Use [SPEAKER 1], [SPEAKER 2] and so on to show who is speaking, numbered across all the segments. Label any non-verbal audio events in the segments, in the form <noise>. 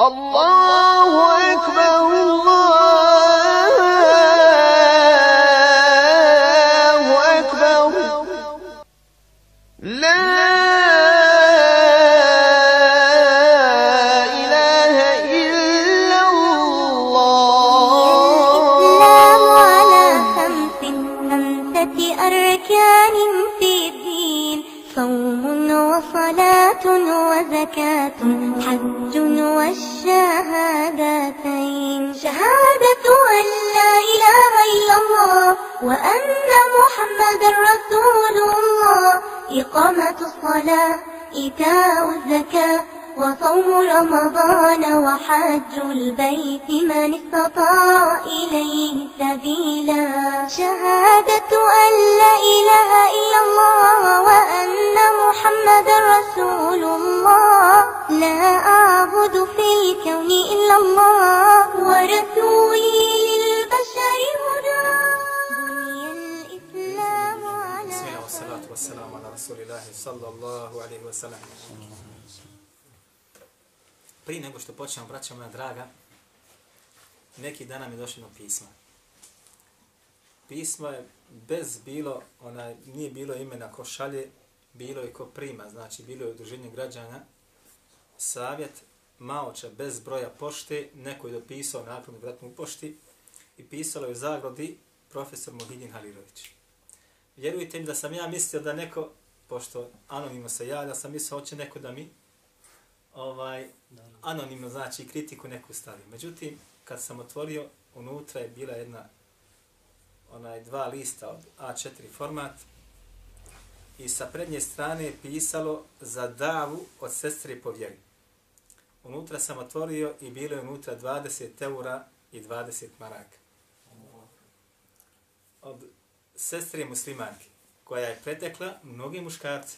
[SPEAKER 1] الله أكبر
[SPEAKER 2] والشهادتين شهادة أن لا إله إلا الله وأن محمد رسول الله. إقامة الصلاة إيتاء الزكاة وصوم رمضان وحج البيت من استطاع إليه سبيلا. شهادة أن لا إله إلا الله وأن محمد رسول الله. لا أعبد في الكون إلا الله. ورسولي للبشر هدى. بني الإسلام على
[SPEAKER 3] والسلام على رسول الله صلى الله عليه وسلم. Prije nego što počnemo, braćo moja draga, neki dana mi je došlo pismo. Pismo je bez bilo, ona nije bilo imena ko šalje, bilo je ko prima, znači bilo je udruženje građana, savjet, maoče bez broja pošte, neko je dopisao nakon vratnu u pošti i pisalo je u zagrodi profesor Mohidin Halirović. Vjerujte mi da sam ja mislio da neko, pošto anonimno se javlja, sam mislio hoće neko da mi ovaj, anonimno znači kritiku neku stavi. Međutim, kad sam otvorio, unutra je bila jedna onaj dva lista od A4 format i sa prednje strane je pisalo za davu od sestre po vjeri. Unutra sam otvorio i bilo je unutra 20 eura i 20 maraka. Od sestre muslimanke, koja je pretekla mnoge muškarce.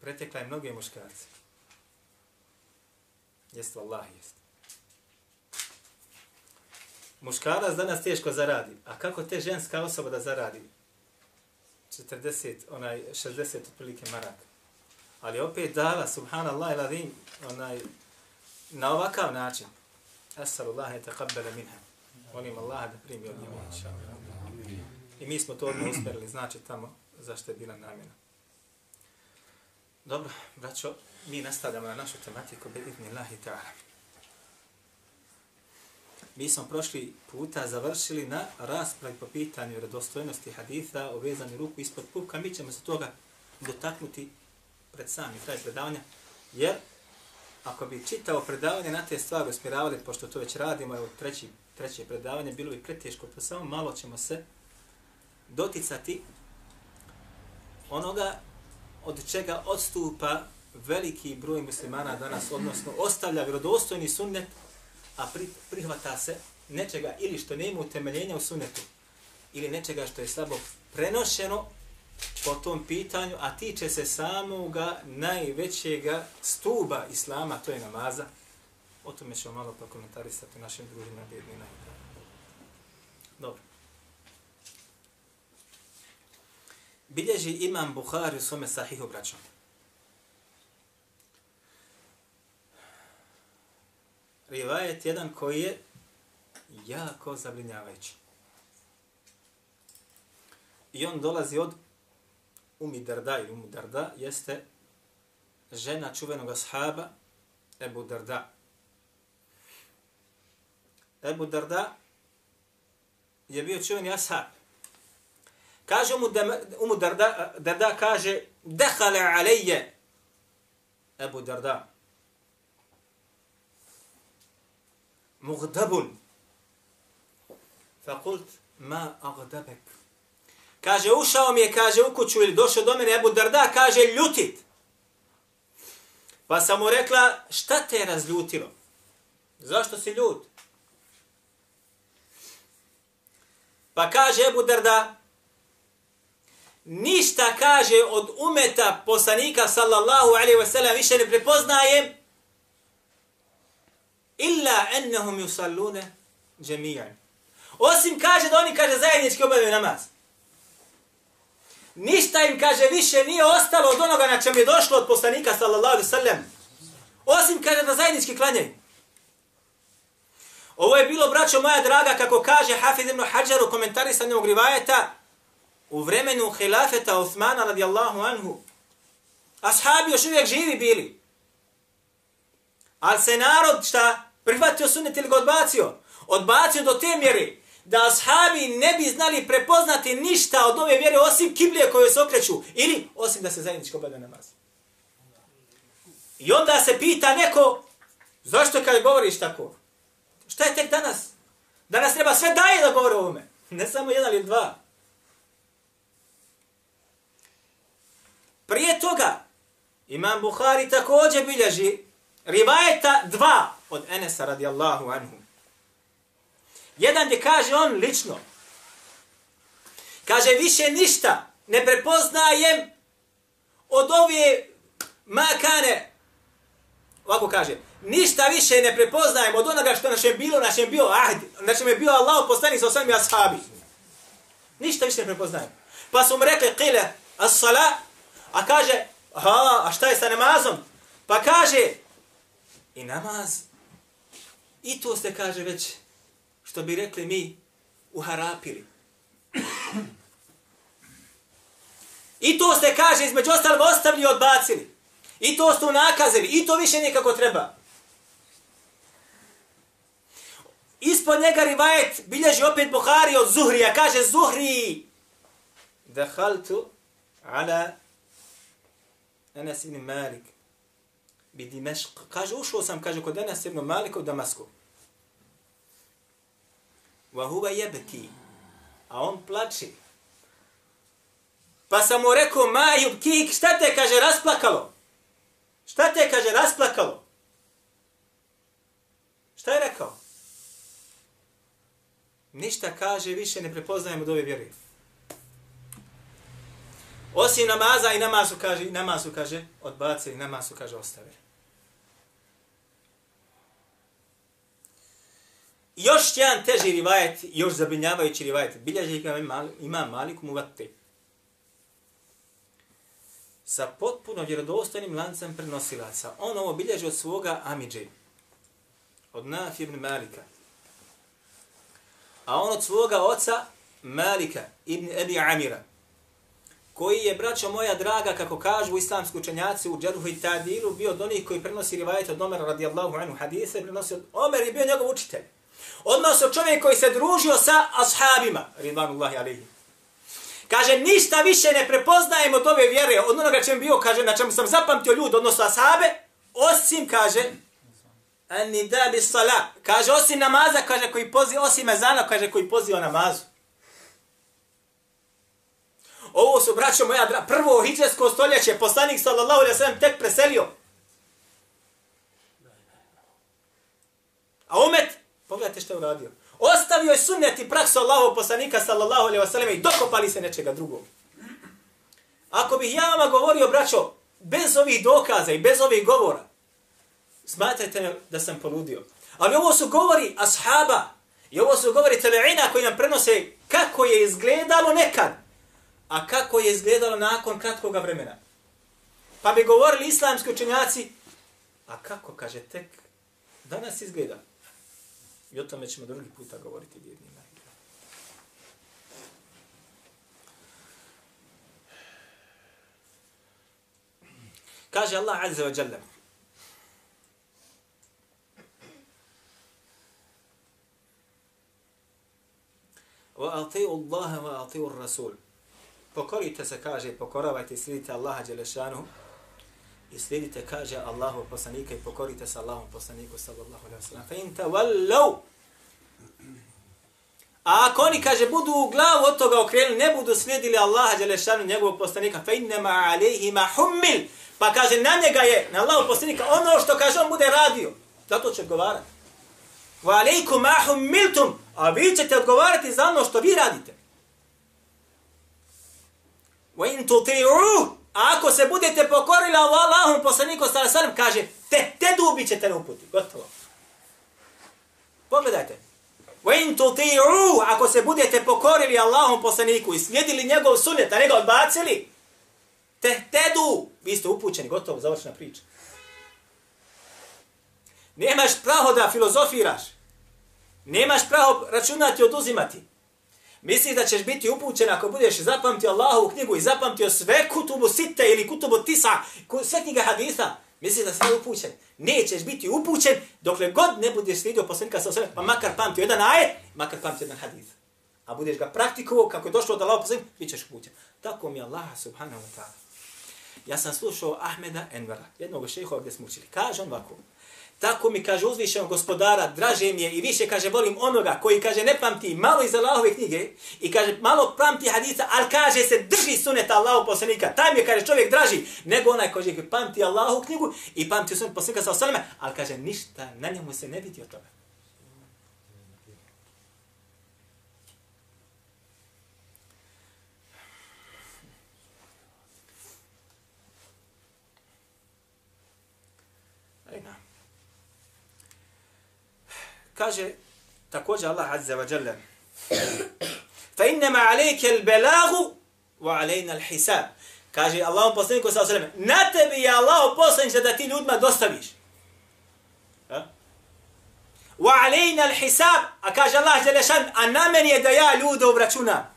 [SPEAKER 3] Pretekla je mnoge muškarce. Jest, Allah jest. Muškarac danas teško zaradi. A kako te ženska osoba da zaradi? 40, onaj, 60 otprilike maraka. Ali opet dala, subhanallah i ladim, onaj, na ovakav način. Asalullahi taqabbala minha. Molim Allah da primi od njima, inša I mi smo to odmah usmerili, znači tamo zašto je bila namjena. Dobro, braćo, mi nastavljamo na našu tematiku bi idni Allahi ta'ala. Mi smo prošli puta završili na raspravi po pitanju redostojnosti haditha o vezanju ruku ispod pupka. Mi ćemo se toga dotaknuti pred sami kraj predavanja, jer ako bi čitao predavanje na te stvari usmjeravali, pošto to već radimo, evo treći, treće predavanje, bilo bi preteško, pa samo malo ćemo se doticati onoga od čega odstupa veliki broj muslimana danas, odnosno ostavlja vjerodostojni sunnet, a pri, prihvata se nečega ili što nema utemeljenja u sunnetu, ili nečega što je slabo prenošeno po tom pitanju, a tiče se samoga najvećega stuba islama, to je namaza. O tome ćemo malo pa komentarisati u našim družima bjednina. Dobro. bilježi imam Buhari u svome sahihu braćom. Rivajet jedan koji je jako zabrinjavajući. I on dolazi od Umi Darda ili Umu Darda, jeste žena čuvenog ashaba Ebu Darda. Ebu Darda je bio čuveni ashab. Kaže mu, umu Darda, Darda kaže, dehale alejje, Ebu Darda, mugdabun, fakult, ma agdabek. Kaže, ušao mi je, kaže, u kuću ili došao do mene, Ebu Darda, kaže, ljutit. Pa sam mu rekla, šta te je razljutilo? Zašto si ljut? Pa kaže Ebu Darda, ništa kaže od umeta poslanika sallallahu alaihi wasallam više ne prepoznajem illa ennehum yusallune džemijan. Osim kaže da oni kaže zajednički obavljaju namaz. Ništa im kaže više nije ostalo od onoga na čem je došlo od poslanika sallallahu alaihi sallam. Osim kaže da zajednički klanjaju. Ovo je bilo, braćo moja draga, kako kaže Hafid ibn Hajar u komentarisanju grivajeta, u vremenu hilafeta Osmana radijallahu anhu. Ashabi još uvijek živi bili. Ali se narod šta? Prihvatio sunnet ili ga odbacio? Odbacio do te mjere da ashabi ne bi znali prepoznati ništa od ove vjere osim kiblije koje se okreću ili osim da se zajedničko obleda namaz. I onda se pita neko, zašto kad govoriš tako? Šta je tek danas? Danas treba sve daje da govore o ovome. <laughs> Ne samo jedan ili dva. Prije toga, Imam Buhari također bilježi rivajeta dva od Enesa radijallahu anhu. Jedan gdje kaže on lično. Kaže više ništa ne prepoznajem od ove makane. Ovako kaže. Ništa više ne prepoznajem od onoga što našem bilo, našem bio ahd. Našem je bio Allah poslanik sa osam ashabi. Ništa više ne prepoznajem. Pa su mu rekli, kile, as-sala, a kaže, ha, a šta je sa namazom? Pa kaže, i namaz, i to se kaže već što bi rekli mi, uharapili. I to ste, kaže, između ostalog ostavili i odbacili. I to ste unakazili. I to više nikako treba. Ispod njega rivajet bilježi opet Buhari od Zuhrija. Kaže Zuhri. Dehaltu ala Enes ibn Malik bi Dimešq. Kaže, ušao sam, kaže, kod Enes ibn Malika u Damasku. Wa huwa yabki. A on plače. Pa sam mu rekao, ma yubki, šta te, kaže, rasplakalo? Šta te, kaže, rasplakalo? Šta je rekao? Ništa kaže, više ne prepoznajemo od ove vjere. Osim namaza i namazu kaže, namazu kaže, odbace i namazu kaže, ostavili. Još jedan teži rivajet, još zabrinjavajući rivajet, bilježi ga ima Malik Muvatte. Sa potpuno vjerodostojnim lancem prenosilaca. On ovo bilježi od svoga Amidže. Od Naf ibn Malika. A on od svoga oca Malika ibn Ebi Amira. Koji je, braćo moja draga, kako kažu islamski učenjaci u Džerhu i Tadilu, bio od onih koji prenosi rivajet od Omera radijallahu anhu hadise, prenosi od Omer je bio njegov učitelj. Odnosno čovjek koji se družio sa ashabima, ridvanullahi alihi. Kaže, ništa više ne prepoznajem od ove vjere, od onoga čem bio, kaže, na čemu sam zapamtio ljud, odnosno ashabe, osim, kaže, ani da bi sala, kaže, osim namaza, kaže, koji poziva, osim ezana, kaže, koji poziva namazu. Ovo su, braćo moja, prvo hijđarsko stoljeće, poslanik sallallahu alaihi sallam tek preselio. A umet, Pogledajte uradio. Ostavio je sunnet i praksu Allahov poslanika sallallahu alaihi wasallam i dokopali se nečega drugog. Ako bih ja vama govorio, braćo, bez ovih dokaza i bez ovih govora, smatrajte da sam poludio. Ali ovo su govori ashaba i ovo su govori tabi'ina koji nam prenose kako je izgledalo nekad, a kako je izgledalo nakon kratkoga vremena. Pa bi govorili islamski učenjaci, a kako, kaže, tek danas izgleda. I o tome ćemo drugi puta govoriti vjernima. Kaže Allah Azza wa Jalla. Wa ati'u Allaha wa ati'u Rasul. Pokorite se, kaže, pokoravajte i slijedite Allaha Đelešanu i slijedite, kaže Allahu poslanika i pokorite se Allahom poslaniku sallallahu alaihi wa sallam. Fa in tavallaw. A ako oni, kaže, budu u glavu od toga okrenuli, ne budu slijedili Allaha Đelešanu, njegovog poslanika, fa innama alaihi ma hummil. Pa kaže, na njega je, na Allahu poslanika, ono što kaže, on bude radio. Zato će odgovarati. Wa alaikum ma hummiltum. A vi ćete odgovarati za ono što vi radite. Wa in tuti'uh A ako se budete pokorili Allahom poslaniku sallallahu alejhi ve kaže te te dubi ćete na uputi. Gotovo. Pogledajte. Wa in tuti'u ako se budete pokorili Allahom poslaniku i slijedili njegov sunnet, a ne ga odbacili, te tedu, vi ste upućeni, gotovo, završena priča. Nemaš pravo da filozofiraš. Nemaš pravo računati i oduzimati. Misliš da ćeš biti upućen ako budeš zapamtio Allahovu knjigu i zapamtio sve kutubu site ili kutubu tisa, sve knjiga hadisa. Misliš da si upućen. Nećeš biti upućen dokle god ne budeš slidio poslanika sa sve, pa makar pamtio jedan ajet, makar pamtio jedan hadis. A budeš ga praktikovao kako je došlo od Allaha poslanika, bit ćeš upućen. Tako mi Allah subhanahu wa ta'ala. Ja sam slušao Ahmeda Envera, jednog šehova gdje smo učili. Kaže on ovako, Tako mi kaže uzvišenog gospodara, draže mi je i više kaže volim onoga koji kaže ne pamti malo iz Allahove knjige i kaže malo pamti hadisa, ali kaže se drži suneta Allahu poslanika. Taj mi je kaže čovjek draži nego onaj koji pamti Allahu knjigu i pamti sunet poslanika sa osaleme, ali kaže ništa na njemu se ne vidi od toga. Kaže također Allah azza wa jalla fa innama alayka al-balagu wa kaže Allah poslaniku sallallahu alejhi na tebi je Allah poslanik da ti ljudima dostaviš. Wa a kaže Allah dželle a na meni je da ja ljude obračunam.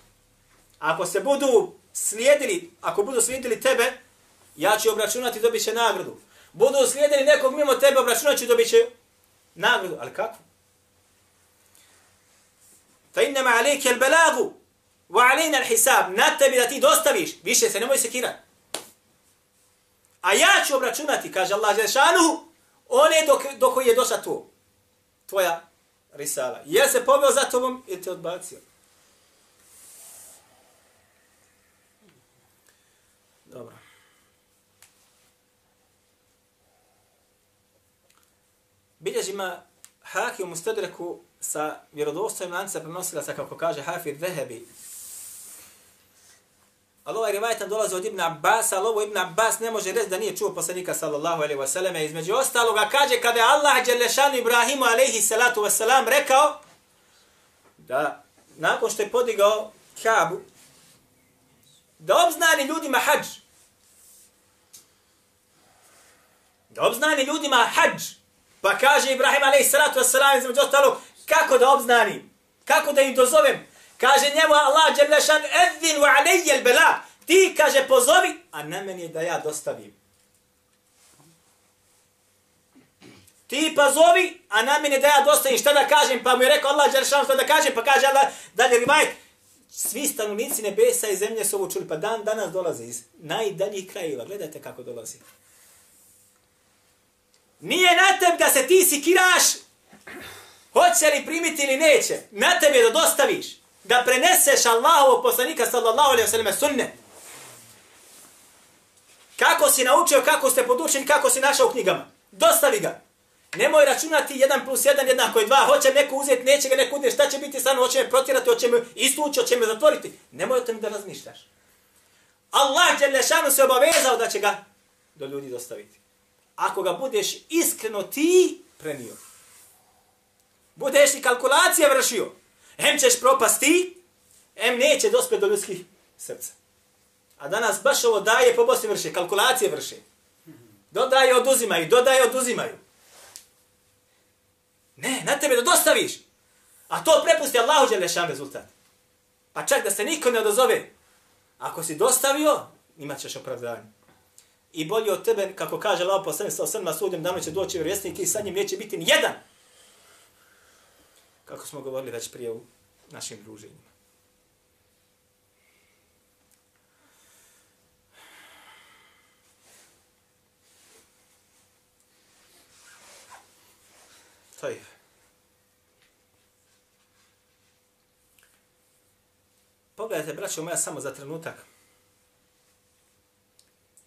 [SPEAKER 3] Ako se budu slijedili ako budu slijedili tebe ja ću obračunati dobit će nagradu. Budu slijedili nekog mimo tebe obračunat ću dobit će nagradu. Ali kako? Fa innama alejke al-balagu wa alejna al-hisab. Na tebi da ti dostaviš, više se nemoj sekirati. A ja ću obračunati, kaže Allah Žešanu, one dok, dok je došla to. Tvoja risala. Je se poveo za tobom ili te odbacio? Dobro. Bilježima Haki u Mustadreku sa vjerodostojim lancem prenosila sa kako kaže Hafid Vehebi. Ali ovaj rivajetan dolazi od Ibn Abbas, ali ovo Ibn Abbas ne može reći da nije čuo poslanika sallallahu alaihi wasallam. Između ostaloga kaže kada je Allah Đelešanu Ibrahimu alaihi salatu wasalam rekao da nakon što je podigao Kabu, da obznani ljudima hađ. Da obznani ljudima hađ. Pa kaže Ibrahim alaihi salatu wasalam između ostalog, kako da obznanim? Kako da im dozovem? Kaže njemu Allah Đelešan, edhin wa alejjel bela. Ti, kaže, pozovi, a na meni je da ja dostavim. Ti pozovi, a na meni da ja dostavim. Šta da kažem? Pa mu je rekao Allah Đelešan, šta da kažem? Pa kaže Allah, dalje rivajet, svi stanovnici nebesa i zemlje su ovo čuli, pa dan danas dolaze iz najdaljih krajeva. Gledajte kako dolazi. Nije na tem da se ti sikiraš Hoće li primiti ili neće? Na tebi da dostaviš. Da preneseš Allahovog poslanika sallallahu alaihi wa sallam sunne. Kako si naučio, kako ste podučeni, kako si našao u knjigama. Dostavi ga. Nemoj računati 1 plus 1 jednako je 2. Hoće neko uzeti, neće ga neko uzeti. Šta će biti sa mnom? Hoće me protirati, hoće me istući, hoće me zatvoriti. Nemoj o tem da razmišljaš. Allah Đelešanu se obavezao da će ga do ljudi dostaviti. Ako ga budeš iskreno ti prenio budeš i kalkulacije vršio, em ćeš propasti, em neće dospeti do ljudskih srca. A danas baš ovo daje po Bosni vrše, kalkulacije vrše. Dodaje, oduzimaju, dodaje, oduzimaju. Ne, na tebe da dostaviš. A to prepusti Allahu Đelešan rezultat. Pa čak da se niko ne odozove. Ako si dostavio, imat ćeš opravdanje. I bolje od tebe, kako kaže Allah poslani sa osrma sudjem, dano će doći vjerovjesnik i sa njim neće biti ni jedan kako smo govorili već prije u našim druženjima. To je. Pogledajte, braćo moja, samo za trenutak.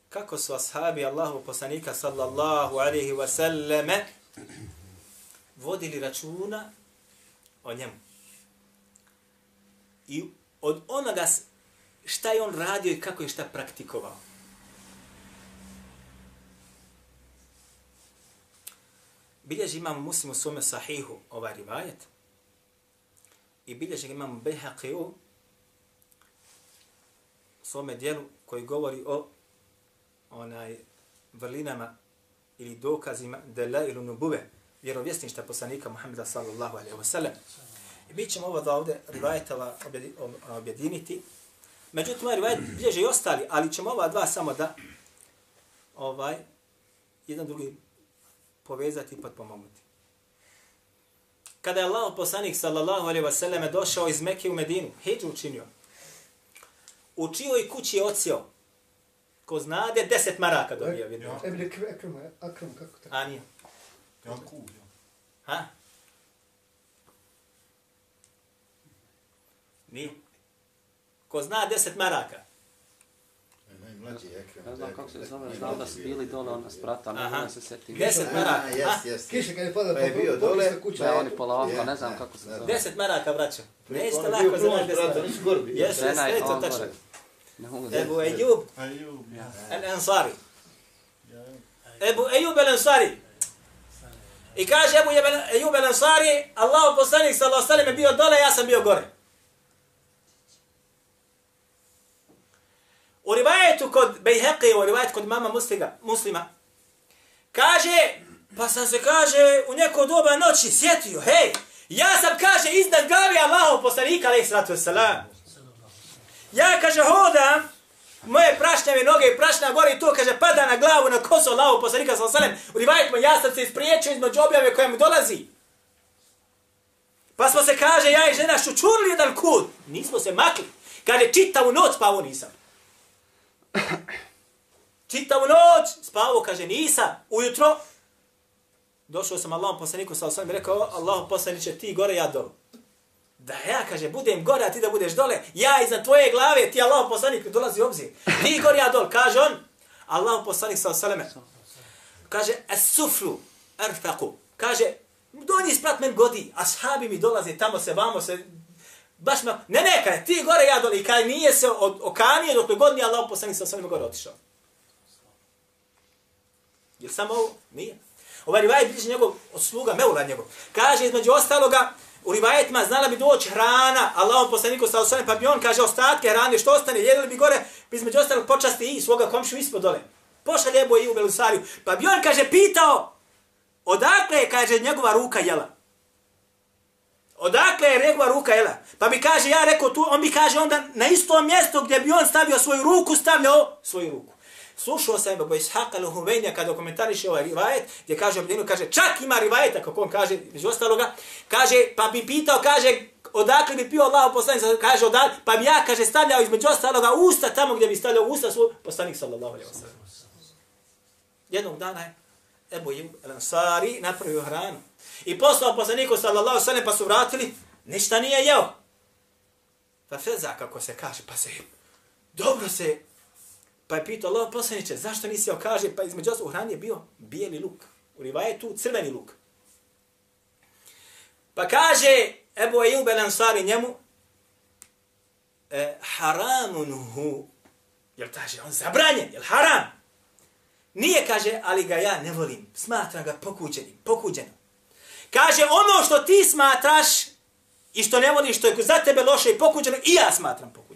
[SPEAKER 3] Kako su ashabi Allahu poslanika sallallahu alaihi wa sallame vodili računa o njemu. I od onoga šta je on radio i kako je šta praktikovao. Bilježi imam muslim u svome sahihu ovaj rivajet. I bilježi imam Behaqiju u svome dijelu koji govori o onaj vrlinama ili dokazima dela ili nubuve vjerovjesništva poslanika Muhammeda sallallahu alaihi wa sallam. I mi ćemo ovo da ovdje rivajetala objediniti. Međutim, ovaj rivajet bilježe i ostali, ali ćemo ova dva samo da ovaj, jedan drugi povezati i potpomognuti. Kada je Allah poslanik sallallahu alaihi wa sallam došao iz Mekke u Medinu, hijđu učinio. U čijoj kući je ocio? Ko znade, deset maraka dobio.
[SPEAKER 4] Ebne Akram, Akram, kako tako?
[SPEAKER 3] A nije.
[SPEAKER 5] Jakub.
[SPEAKER 3] Ha? Nije. Ko zna deset maraka?
[SPEAKER 5] Najmlađi Ekrem.
[SPEAKER 6] Ne znam kako se zove, znam da su bili dole ona sprata, ne znam se setim.
[SPEAKER 3] Deset
[SPEAKER 5] A,
[SPEAKER 3] maraka.
[SPEAKER 5] jes,
[SPEAKER 3] ha?
[SPEAKER 5] jes.
[SPEAKER 4] Kiša kad je pada,
[SPEAKER 5] Pa je bio dole.
[SPEAKER 4] kuća.
[SPEAKER 6] Ne, oni polako,
[SPEAKER 5] Je,
[SPEAKER 6] ne znam
[SPEAKER 5] ne,
[SPEAKER 6] kako se
[SPEAKER 5] ne.
[SPEAKER 6] zove.
[SPEAKER 3] Deset maraka, braćo. Nećete
[SPEAKER 5] On je
[SPEAKER 3] lako za nas deset
[SPEAKER 5] spratu,
[SPEAKER 3] maraka.
[SPEAKER 5] nisu.
[SPEAKER 3] Jesu, jesu,
[SPEAKER 6] Žena je
[SPEAKER 3] sve je to tačno.
[SPEAKER 6] Ne
[SPEAKER 3] Ebu
[SPEAKER 6] da...
[SPEAKER 3] Ejub
[SPEAKER 5] Ajub.
[SPEAKER 3] al Ansari. Ebu Ejub al Ansari. I kaže Ebu Ejub al Ansari, Allah poslanik sallallahu alejhi ve je bio dole, ja sam bio gore. U rivajetu kod Bejheqi, u rivajetu kod mama muslima, muslima, kaže, pa sam se, kaže, u neko doba noći sjetio, hej, ja sam, kaže, iznad glavi Allahov poslanika, alaih sallatu wasalam. Ja, kaže, hodam, moje prašnjave noge i prašna gore i to, kaže, pada na glavu, na kosu Allahov poslanika, sa alejhi. U rivajetima ja sam se ispriječio između objave koja mu dolazi. Pa smo se, kaže, ja i žena šučurili jedan kut. Nismo se makli. Kaže, čitavu noć spavo nisam. Čitavu noć spavo, kaže, nisam. Ujutro, došao sam Allahom poslaniku, sa osam i rekao, Allahom poslaniće, ti gore, ja dolo. Da ja, kaže, budem gore, a ti da budeš dole. Ja iznad tvoje glave, ti Allahom poslanik dolazi u obzir. Ti gore, ja dol. Kaže on, Allahom poslanik, sa osaleme, kaže, es suflu, erfaku. Kaže, donji sprat men godi, ashabi mi dolaze, tamo se, vamo se, baš me, ne, ne, kaže, ti gore, ja dole. I kaže, nije se od, okanio dok god nije Allah poslanik sa osaleme gore otišao. Jer samo ovo? Nije. Ovaj rivaj bliže njegov od sluga, Meura njegov. Kaže između ostaloga, u rivajetima znala bi doći hrana, Allahom poslaniku sa osvanem, pa bi on kaže ostatke hrane, što ostane, jedili bi gore, bi između ostalog počasti i svoga komšu ispod dole. Pošalje Ebu i u Belusariju. Pa bi on, kaže, pitao, odakle je, kaže, njegova ruka jela? Odakle je njegova ruka jela? Pa mi kaže, ja rekao tu, on mi kaže onda na isto mjesto gdje bi on stavio svoju ruku, stavljao svoju ruku. Slušao sam Ebu Ishaq al-Huvenja kada komentariše ovaj rivajet, gdje kaže Obdinu, kaže, čak ima rivajeta, kako on kaže, među ostaloga, kaže, pa bi pitao, kaže, odakle bi pio Allah poslanik, kaže, odakle, pa bi ja, kaže, stavljao između ostaloga usta tamo gdje bi stavljao usta svoj poslanik, sallallahu alaihi wa sallam. Jednog dana je Ebu Ansari napravio hranu. I poslao poslaniku, sallallahu alaihi wa sallam, pa su vratili, ništa nije jeo. Pa feza, kako se kaže, pa se, dobro se Pa je pitao Allah poslaniče, zašto nisi jeo? Kaže, pa između osnovu u hrani je bio bijeli luk. U rivajetu crveni luk. Pa kaže Ebu Ejub el Ansari njemu, e, haramun hu, jel kaže, on zabranjen, jel haram? Nije, kaže, ali ga ja ne volim. Smatram ga pokuđenim, pokuđenom. Kaže, ono što ti smatraš i što ne voliš, što je za tebe loše i pokuđeno, i ja smatram pokuđenim.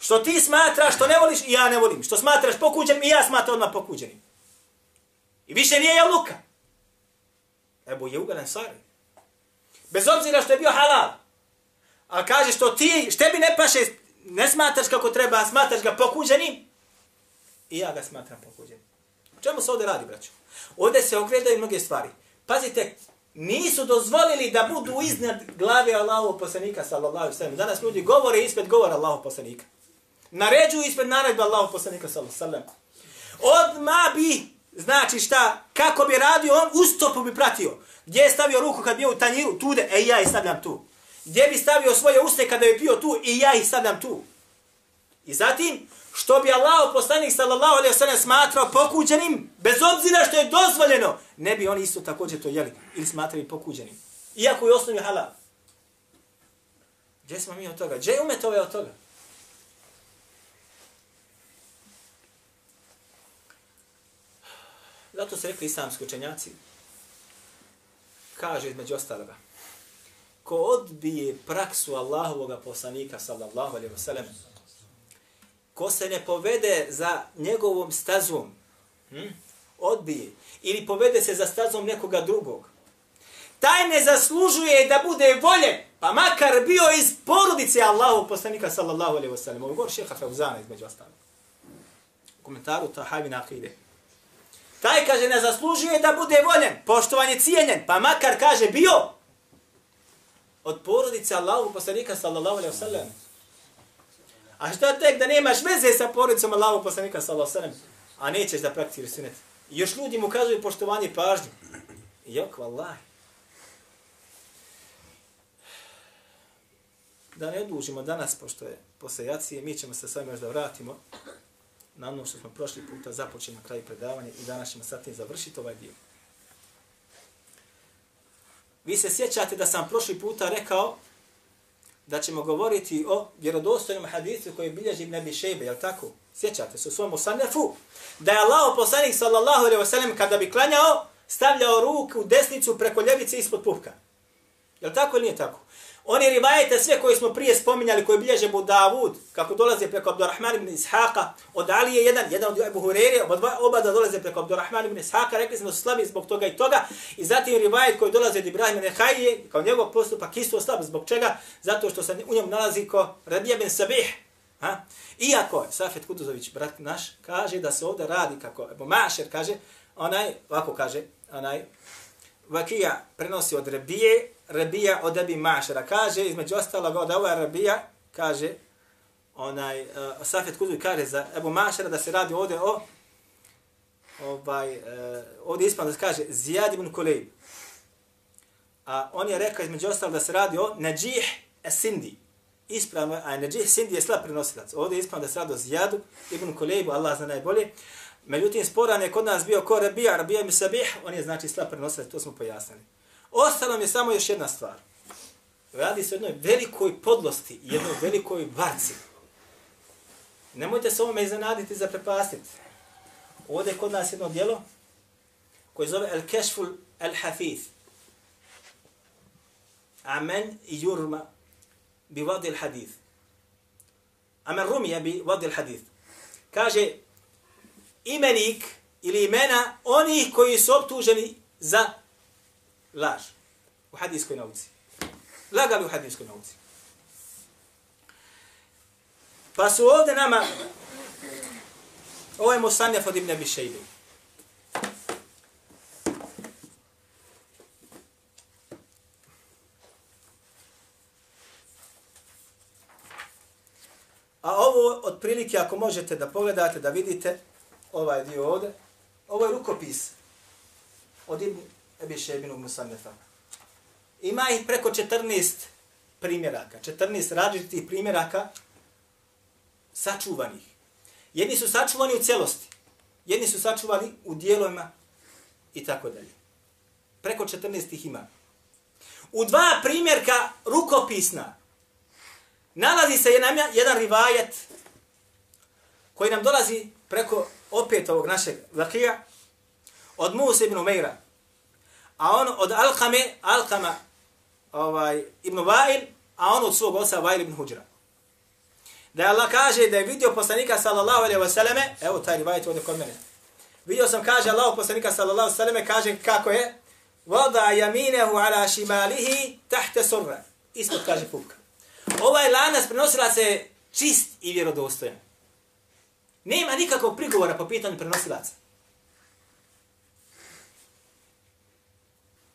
[SPEAKER 3] Što ti smatraš, što ne voliš, i ja ne volim. Što smatraš pokuđenim, i ja smatram odmah pokuđenim. I više nije jaluka. Ebu je ugalen sari. Bez obzira što je bio halal. A kaže što ti, što bi ne paše, ne smatraš kako treba, a smatraš ga pokuđenim, i ja ga smatram pokuđenim. O čemu se ovdje radi, braćo? Ovdje se ogledaju mnoge stvari. Pazite, nisu dozvolili da budu iznad glave Allahov poslanika, sallallahu sallam. Danas ljudi govore ispred govora Allahov poslanika. Naređuju ispred naredba Allahu poslanika, sallallahu alejhi ve sellem. Odma bi, znači šta, kako bi radio, on ustopu bi pratio. Gdje je stavio ruku kad bio u tanjiru? Tude, e ja i stavljam tu. Gdje bi stavio svoje usne kada je pio tu? I ja ih stavljam tu. I zatim, što bi Allah poslanik sallallahu alejhi ve sellem smatrao pokuđenim, bez obzira što je dozvoljeno, ne bi oni isto također to jeli ili smatrali pokuđenim. Iako je osnovi halal. Gdje smo mi od toga? Gdje je umet ove od toga? Zato su rekli islamski učenjaci, kaže između ostaloga, ko odbije praksu Allahovog poslanika sallallahu alejhi ve sellem, ko se ne povede za njegovom stazom, hm, odbije ili povede se za stazom nekoga drugog, taj ne zaslužuje da bude voljen, pa makar bio iz porodice Allahovog poslanika sallallahu alaihi wasallam. Ovo govor šeha Feuzana između ostalog. U komentaru Tahavi na akide. Taj kaže ne zaslužuje da bude voljen, poštovan je cijenjen, pa makar kaže bio od porodice Allahu poslanika sallallahu alaihi wa sallam. A šta tek da nemaš veze sa porodicom Allahu poslanika sallallahu alaihi wa sallam, a nećeš da prakticiraš sunet. I još ljudi mu kazuju poštovanje i pažnju. Jok, vallahi. Da ne odlužimo danas, pošto je posle jacije, mi ćemo se s vama još da vratimo na ono što smo prošli puta započeli na kraju predavanja i danas ćemo sad tim završiti ovaj dio. Vi se sjećate da sam prošli puta rekao da ćemo govoriti o vjerodostojnom hadisu koji bilježi Ibn Abi Šejbe, je tako? Sjećate se u svom usanefu? Da je Allah poslanik sallallahu alaihi ve sellem kada bi klanjao, stavljao ruku u desnicu preko ljevice ispod pupka. Je tako ili nije tako? Oni rivajete sve koje smo prije spominjali, koje bilježe Abu Davud, kako dolaze preko Abdurrahman ibn Ishaqa, od Ali je jedan, jedan od Abu Hurere, oba, oba da dolaze preko Abdurrahman ibn Ishaqa, rekli smo da su slabi zbog toga i toga, i zatim rivajet koji dolaze od Ibrahima Nehajije, kao njegov postupak isto slab, zbog čega? Zato što se u njemu nalazi ko Radija bin Sabih. Ha? Iako Safet Kuduzović, brat naš, kaže da se ovdje radi kako, Ebu Mašer kaže, onaj, ovako kaže, onaj, Vakija prenosi od Rebije, Rebija od Ebi Mašera. Kaže, između ostalog od ova Rebija, kaže, onaj, uh, Safet Kuzuj kaže za Ebu Mašera da se radi ovdje o, ovaj, uh, ovdje ispravno da se kaže Zijad ibn Kulejb. A on je rekao između ostalog da se radi o Najih Sindi. Ispravno, a Najih Sindi je slab prenosilac. Ovdje je ispravno da se radi o Zijadu ibn Kulejbu, Allah zna najbolje. Međutim, sporan je kod nas bio ko Rabija, Rabija mi sabih, on je znači slab prenosilac, to smo pojasnili. Ostalo mi je samo još jedna stvar. Radi se o jednoj velikoj podlosti jednoj velikoj varci. Nemojte se ovome iznenaditi za zaprepastiti. Ovdje je kod nas jedno djelo koje zove El Kešful El Hafiz. Amen i jurma bi vadi il hadith. Amen rumija bi vadi il hadith. Kaže, imenik ili imena onih koji su optuženi za laž u hadijskoj nauci. Lagali u hadijskoj nauci. Pa su ovdje nama ovo je Musanjaf od Ibn Abi A ovo, otprilike, ako možete da pogledate, da vidite ovaj dio ovdje, ovo je rukopis od Ibn Ebi Šebinu Musannefa. Ima ih preko 14 primjeraka, 14 različitih primjeraka sačuvanih. Jedni su sačuvani u celosti, jedni su sačuvani u dijelovima i tako dalje. Preko 14 ih ima. U dva primjerka rukopisna nalazi se jedan, jedan rivajet koji nam dolazi preko opet ovog našeg vakija od Musa ibn Umeira, a on od Alkame, Alkama ovaj, ibn Vail, a on od svog oca Vail ibn Huđra. Da Allah kaže da je vidio poslanika sallallahu alaihi wasallame, evo taj rivajet ovdje kod mene. Vidio sam, kaže Allah poslanika sallallahu alaihi wasallame, kaže kako je, Vada jaminehu ala šimalihi tahte surra. Ispod kaže pupka. Ovaj lanas prenosila se čist i vjerodostojan. Nema nikakvog prigovora po pitanju prenosilaca.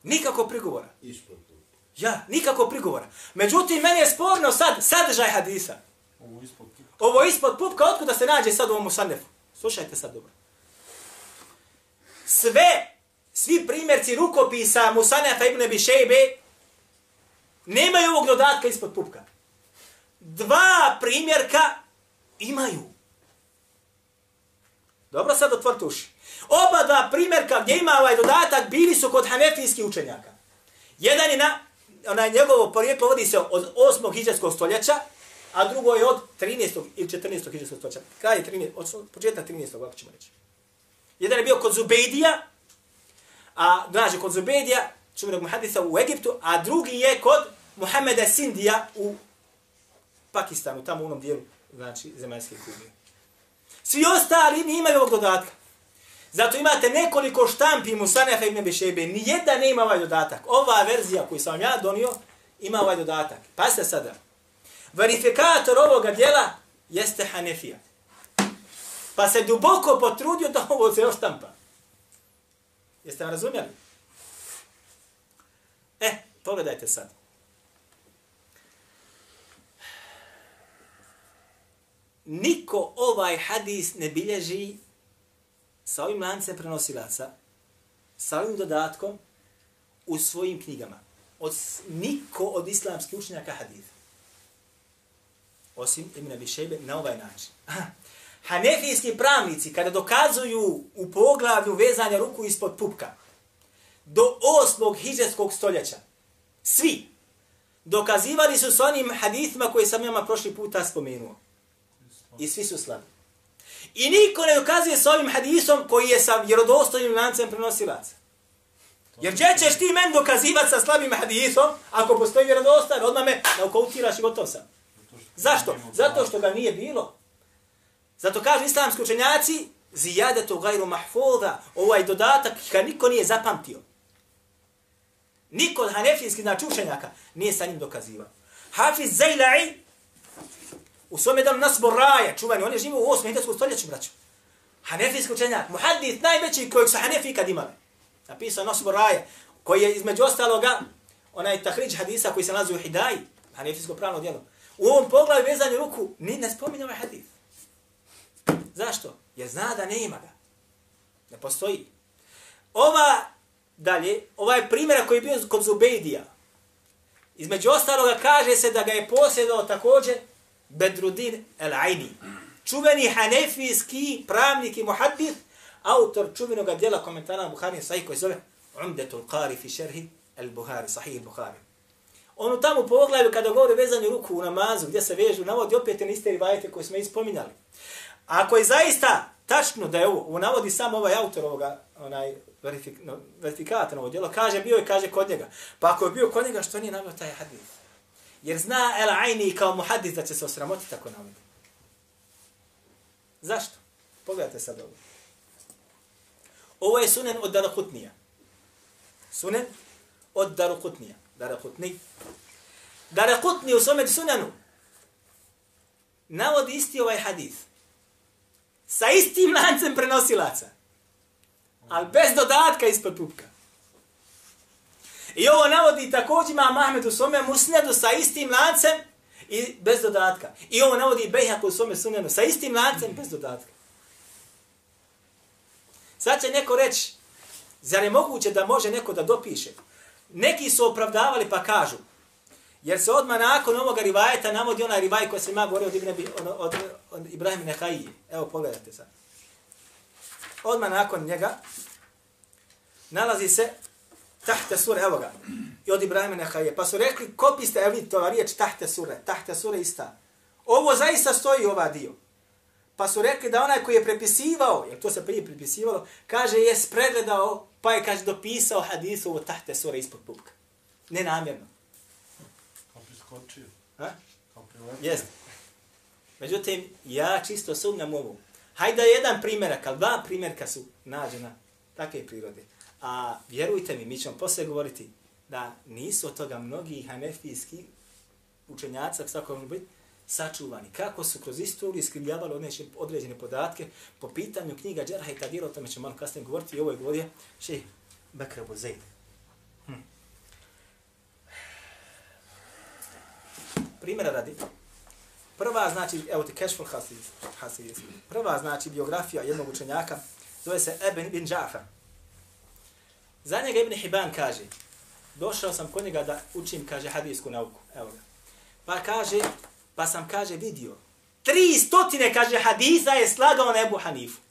[SPEAKER 3] Nikako prigovora.
[SPEAKER 5] Ispod.
[SPEAKER 3] Ja, nikako prigovora. Međutim, meni je sporno sad sadržaj hadisa.
[SPEAKER 5] Ovo ispod.
[SPEAKER 3] Ovo je ispod pupka, otkuda se nađe sad u ovom musanefu? Slušajte sad dobro. Sve, svi primjerci rukopisa Musanefa ibn Abi Shejbe nemaju ovog dodatka ispod pupka. Dva primjerka imaju. Dobro, sad otvorite uši. Oba dva primjerka gdje ima ovaj dodatak bili su kod hanefijskih učenjaka. Jedan je na, onaj njegovo porijeklo vodi se od 8. hiđarskog stoljeća, a drugo je od 13. ili 14. hiđarskog stoljeća. Kraj 13. od početka 13. ovako ćemo reći. Jedan je bio kod Zubejdija, a znači kod Zubejdija, čuvenog muhadisa u Egiptu, a drugi je kod Muhameda Sindija u Pakistanu, tamo u onom dijelu, znači, zemaljske kugle. Svi ostali imaju ovog dodatka. Zato imate nekoliko štampi Musanefa ibn Bešebe, Nijedna ne ima ovaj dodatak. Ova verzija koju sam ja donio, ima ovaj dodatak. Pa se sada. Verifikator ovoga dijela jeste Hanefija. Pa se duboko potrudio da ovo se oštampa. Jeste vam razumjeli? E, pogledajte sad. Niko ovaj hadis ne bilježi sa ovim lancem prenosilaca, sa ovim dodatkom u svojim knjigama. Od, niko od islamskih učenjaka hadis. Osim Ibn Abi Shaybe na ovaj način. Hanefijski pravnici kada dokazuju u poglavlju vezanja ruku ispod pupka do osmog hiđarskog stoljeća, svi dokazivali su s onim hadithima koje sam jama prošli puta spomenuo. I svi su slabi. I niko ne dokazuje s ovim hadisom koji je sa vjerodostojnim lancem prenosilaca. Jer gdje ćeš ti men dokazivati sa slabim hadisom ako postoji vjerodostan, odmah me naukautiraš i gotov sam. Zašto? Zato što ga nije bilo. Zato kažu islamski učenjaci, zijadetu gajru mahfuda, ovaj dodatak ga niko nije zapamtio. Niko od hanefijskih znači učenjaka nije sa njim dokazivao. Hafiz Zajla'i, u svome danu Nasbor Raja, čuvani, on je živio u 8. hidarskom stoljeću, braću. Hanefijski učenjak, muhadith najveći kojeg su Hanefi ikad imali. Napisao Nasbor Raja, koji je između ostaloga, onaj tahriđ hadisa koji se nalazi u Hidaji, Hanefijsko pravno djelo. U ovom poglavi vezanju ruku, ni ne spominje ovaj hadith. Zašto? Jer zna da nema ga. Ne postoji. Ova, dalje, ovaj primjer koji je bio kod Zubejdija, između ostaloga kaže se da ga je posjedao također Bedrudin el-Aini. Čuveni hanefijski pravnik i muhaddith, autor čuvenog dijela komentara Buhari sahih koji zove Umdetul Qari fi šerhi el-Buhari, sahih al-Buhari. On u tamo poglavlju kada govori vezanju ruku u namazu, gdje se vežu, navodi opet te iste rivajete koje smo ispominjali. Ako je zaista tačno da je ovo, navodi sam ovaj autor ovoga, onaj verifik, no, verifikata ovo djelo, kaže bio i kaže kod njega. Pa ako je bio kod njega, što nije navio taj hadis? Jer zna El Aini kao muhadis da će se osramotiti tako navodi. Zašto? Pogledajte sad ovo. Ovo je sunen od Darukutnija. Sunen od Darukutnija. Darukutni. Darukutni u svome sunanu navodi isti ovaj hadis sa istim lancem prenosilaca. Ali bez dodatka ispod pupka. I ovo navodi također ima Mahmed u svome musnedu sa istim lancem i bez dodatka. I ovo navodi Bejhak u svome sunenu sa istim lancem bez dodatka. Sad će neko reći, zar je moguće da može neko da dopiše? Neki su opravdavali pa kažu, jer se odmah nakon ovoga rivajeta navodi onaj rivaj koji se ima govorio od, Ibne, od, ono, od, od Ibrahim Nehajije. Evo pogledajte sad. Odmah nakon njega nalazi se tahte sure, evo ga, i od Ibrahima Nehajije. Pa su rekli, kopi ste, evo vidite ova riječ tahte sure, tahte sure ista. Ovo zaista stoji ova dio. Pa su rekli da onaj koji je prepisivao, jer to se prije prepisivalo, kaže je spregledao, pa je kaže dopisao hadisu ovo tahte sure ispod pupka. Nenamjerno.
[SPEAKER 5] Kao priskočio.
[SPEAKER 3] Ha?
[SPEAKER 5] Kao priletio.
[SPEAKER 3] Jeste. Međutim, ja čisto sumnjam u ovu. Hajde jedan primjerak, ali dva primjerka su nađena takve prirode. A vjerujte mi, mi ćemo poslije govoriti da nisu od toga mnogi hanefijski učenjaca, svako može biti, sačuvani. Kako su kroz istoriju iskrivljavali određene podatke po pitanju knjiga Džerha i Tadira, o tome ćemo malo kasnije govoriti i ovo je govorio Bekr Bekra Bozeid. Hm. Primjera radi. Prva znači, evo ti Kešful Hasidis. Prva znači biografija jednog učenjaka, zove se Eben bin Džafar. Za njega Ibn Hibban kaže, došao sam kod njega da učim, kaže, hadijsku nauku. Evo ga. Pa kaže, pa sam, kaže, vidio. Tri stotine, kaže, hadisa je slagao na Ebu Hanifu.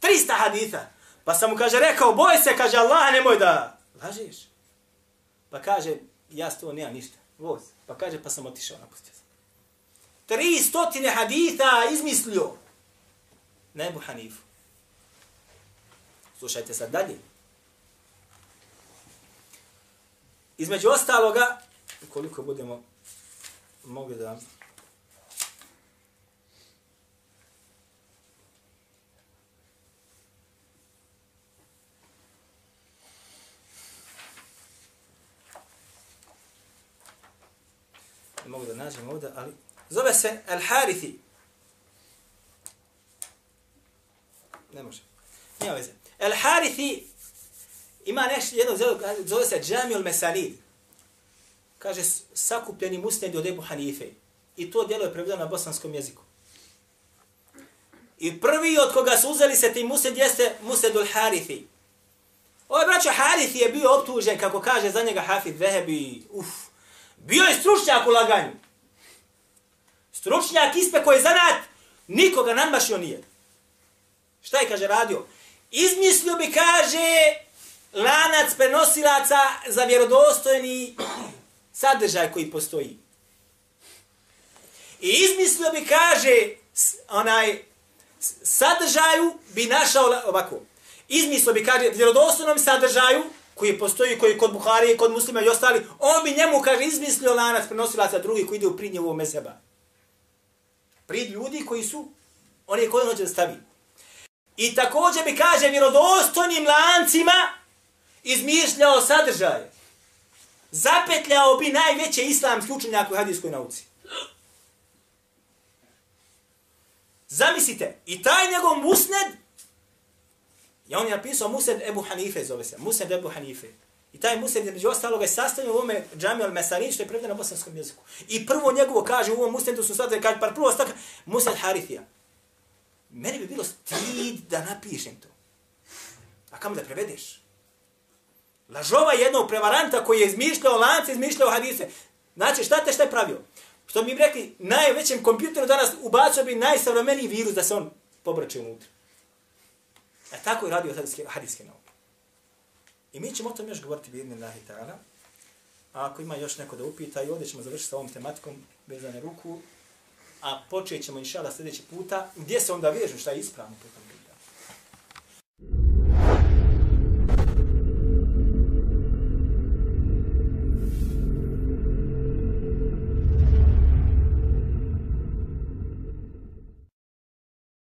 [SPEAKER 3] Trista hadisa. Pa sam mu, kaže, rekao, boj se, kaže, Allah, nemoj da lažeš. Pa kaže, ja s to nemam ništa. Voz. Pa kaže, pa sam otišao, napustio sam. Tri stotine hadisa izmislio na Ebu Hanifu. Slušajte sad dalje. Između ostaloga, koliko budemo mogli da... Ne mogu da nađem ovdje, ali... Zove se El Harithi. Ne može. Nije veze. El Harithi ima nešto, jedno zove, zove se Džamil Mesalid. Kaže, sakupljeni musnedi od Ebu Hanife. I to djelo je prevedeno na bosanskom jeziku. I prvi od koga su uzeli se ti musned jeste Musnedul Harithi. Ovaj braćo Harithi je bio optužen, kako kaže za njega Hafid Vehebi, uf, bio je stručnjak u laganju. Stručnjak ispe koji je zanat, nikoga nadmašio nije. Šta je, kaže, radio? Izmislio bi, kaže, lanac prenosilaca za vjerodostojni sadržaj koji postoji. I izmislio bi, kaže, onaj, sadržaju bi našao ovako. Izmislio bi, kaže, vjerodostojnom sadržaju koji postoji, koji kod Buharije, kod muslima i ostali, on bi njemu, kaže, izmislio lanac prenosilaca drugi koji ide u prid njegovog mezeba. Prid ljudi koji su, oni koji on hoće da stavi. I također bi, kaže, vjerodostojnim lancima izmišljao sadržaje. Zapetljao bi najveće islamske učenjake u hadijskoj nauci. Zamislite, i taj njegov musned, ja on je napisao musned Ebu Hanife, zove se, musned Ebu Hanife. I taj musned među ostaloga je sastavljen u ovome džami al-Mesarin, što je prevedeno na bosanskom jeziku. I prvo njegovo kaže, u ovom musnedu su sad, kaže, par prvo staka, musned Harithija. Meni bi bilo stid da napišem to. A kamo da prevedeš? Lažova jednog prevaranta koji je izmišljao lance, izmišljao hadise. Znači, šta te šta je pravio? Što mi rekli, najvećem kompjuteru danas ubacio bi najsavremeniji virus da se on pobrače unutra. E tako je radio hadiske, hadiske nauke. I mi ćemo o tom još govoriti bi lahi ta'ala. A ako ima još neko da upita, i ovdje ćemo završiti sa ovom tematikom vezane ruku. A počet ćemo inšala sljedeći puta, gdje se onda vežu šta je ispravno putem.